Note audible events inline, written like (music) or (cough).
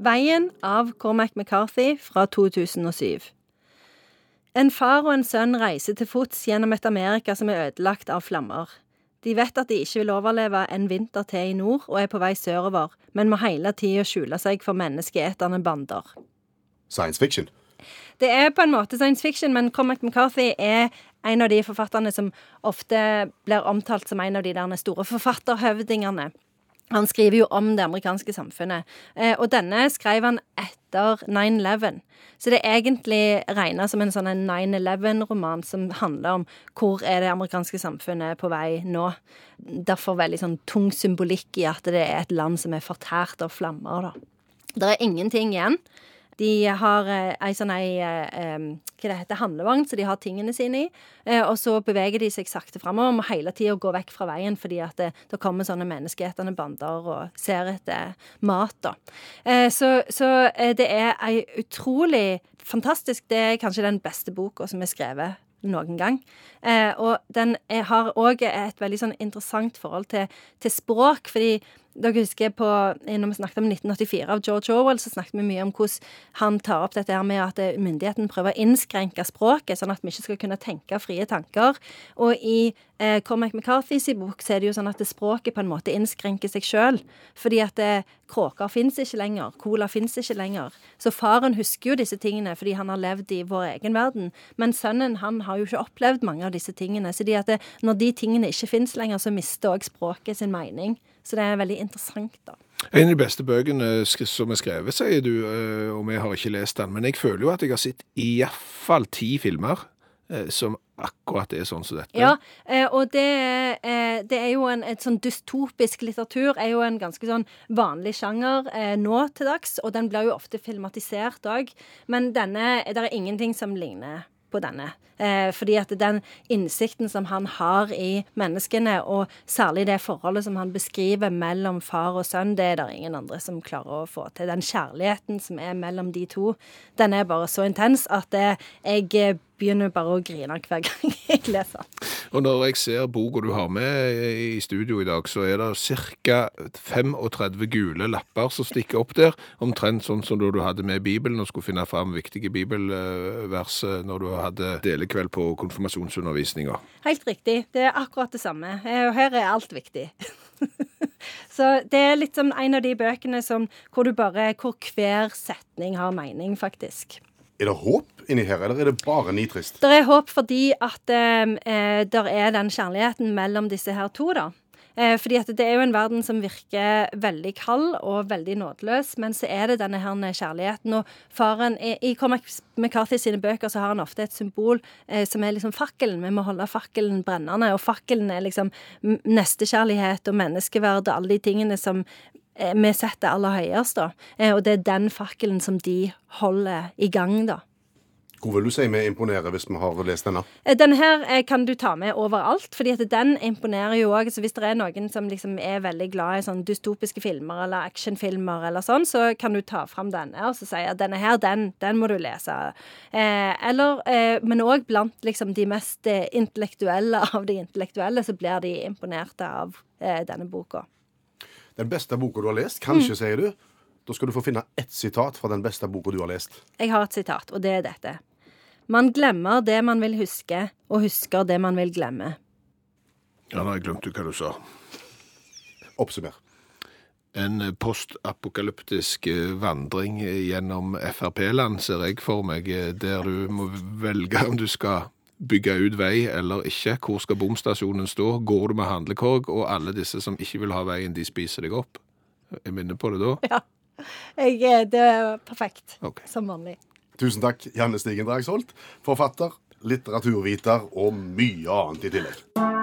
Veien av Cormac McCarthy fra 2007. En far og en sønn reiser til fots gjennom et Amerika som er ødelagt av flammer. De vet at de ikke vil overleve en vinter til i nord og er på vei sørover, men må hele tida skjule seg for menneskeetende bander. Science fiction. Det er på en måte science fiction, men Cormac McCarthy er en av de forfatterne som ofte blir omtalt som en av de der store forfatterhøvdingene. Han skriver jo om det amerikanske samfunnet. Eh, og denne skrev han etter 9-11. Så det er egentlig regna som en sånn 9-11-roman som handler om hvor er det amerikanske samfunnet på vei nå. Derfor veldig sånn tung symbolikk i at det er et land som er fortært av flammer, da. Det er ingenting igjen. De har eh, ei sånn ei eh, hva det heter, handlevogn så de har tingene sine i. Eh, og så beveger de seg sakte framover. Må hele tida gå vekk fra veien fordi at det, det kommer sånne menneskeetende bander og ser etter mat, da. Så, så det er ei utrolig fantastisk Det er kanskje den beste boka som er skrevet noen gang. Og den har òg et veldig sånn interessant forhold til, til språk, fordi dere husker på, Når vi snakket om 1984 av George Orwell, så snakket vi mye om hvordan han tar opp dette her med at eh, myndigheten prøver å innskrenke språket, sånn at vi ikke skal kunne tenke frie tanker. Og i eh, Cormac McCarthys bok så er det jo sånn at språket på en måte innskrenker seg sjøl. Fordi at eh, kråker fins ikke lenger, cola fins ikke lenger. Så faren husker jo disse tingene fordi han har levd i vår egen verden. Men sønnen han har jo ikke opplevd mange av disse tingene. Så det, når de tingene ikke fins lenger, så mister òg språket sin mening. Så det er veldig interessant, da. En av de beste bøkene som er skrevet, sier du, eh, og vi har ikke lest den. Men jeg føler jo at jeg har sett iallfall ti filmer eh, som akkurat er sånn som dette. Ja, eh, og det, det er jo en et sånn dystopisk litteratur er jo en ganske sånn vanlig sjanger nå til dags, og den blir jo ofte filmatisert òg. Men denne, det er ingenting som ligner på denne. Eh, fordi at den innsikten som han har i menneskene, og særlig det forholdet som han beskriver mellom far og sønn, det er det ingen andre som klarer å få til. Den kjærligheten som er mellom de to, den er bare så intens at eh, jeg begynner bare å grine hver gang (laughs) jeg leser. Og når jeg ser boka du har med i studio i dag, så er det ca. 35 gule lapper som stikker opp der. Omtrent sånn som da du hadde med Bibelen og skulle finne fram viktige bibelvers eh, når du hadde delekveld på konfirmasjonsundervisninga. Helt riktig. Det er akkurat det samme. Eh, og her er alt viktig. (laughs) Så det er litt som en av de bøkene som, hvor, bare, hvor hver setning har mening, faktisk. Er det håp inni her, eller er det bare nitrist? Det er håp fordi at eh, eh det er den kjærligheten mellom disse her to, da. Eh, fordi at det er jo en verden som virker veldig kald og veldig nådeløs, men så er det denne her kjærligheten. Og faren I, i Cormac McCarthy sine bøker så har han ofte et symbol eh, som er liksom fakkelen. Vi må holde fakkelen brennende, og fakkelen er liksom nestekjærlighet og menneskeverd og alle de tingene som Eh, vi setter aller høyest, da. Eh, og det er den fakkelen som de holder i gang, da. Hvor vil du si vi imponerer hvis vi har lest denne? Eh, denne her kan du ta med overalt, fordi at den imponerer jo òg. Hvis det er noen som liksom er veldig glad i sånn dystopiske filmer eller actionfilmer eller sånn, så kan du ta fram denne og så si at denne her, den, den må du lese. Eh, eller, eh, men òg blant liksom de mest intellektuelle (laughs) av de intellektuelle, så blir de imponerte av eh, denne boka. Den beste boka du har lest, kanskje, mm. sier du. Da skal du få finne ett sitat fra den beste boka du har lest. Jeg har et sitat, og det er dette. Man glemmer det man vil huske, og husker det man vil glemme. Ja, nå har jeg glemt hva du sa. Oppsummer. En postapokalyptisk eh, vandring gjennom Frp-land ser jeg for meg, eh, der du må velge om du skal bygge ut vei eller ikke? Hvor skal bomstasjonen stå? Går du med handlekorg? Og alle disse som ikke vil ha veien, de spiser deg opp? Jeg minner på det da? Ja. Jeg, det er perfekt. Okay. Som vanlig. Tusen takk, Janne Stigen Dragsholt, forfatter, litteraturviter og mye annet i tillegg.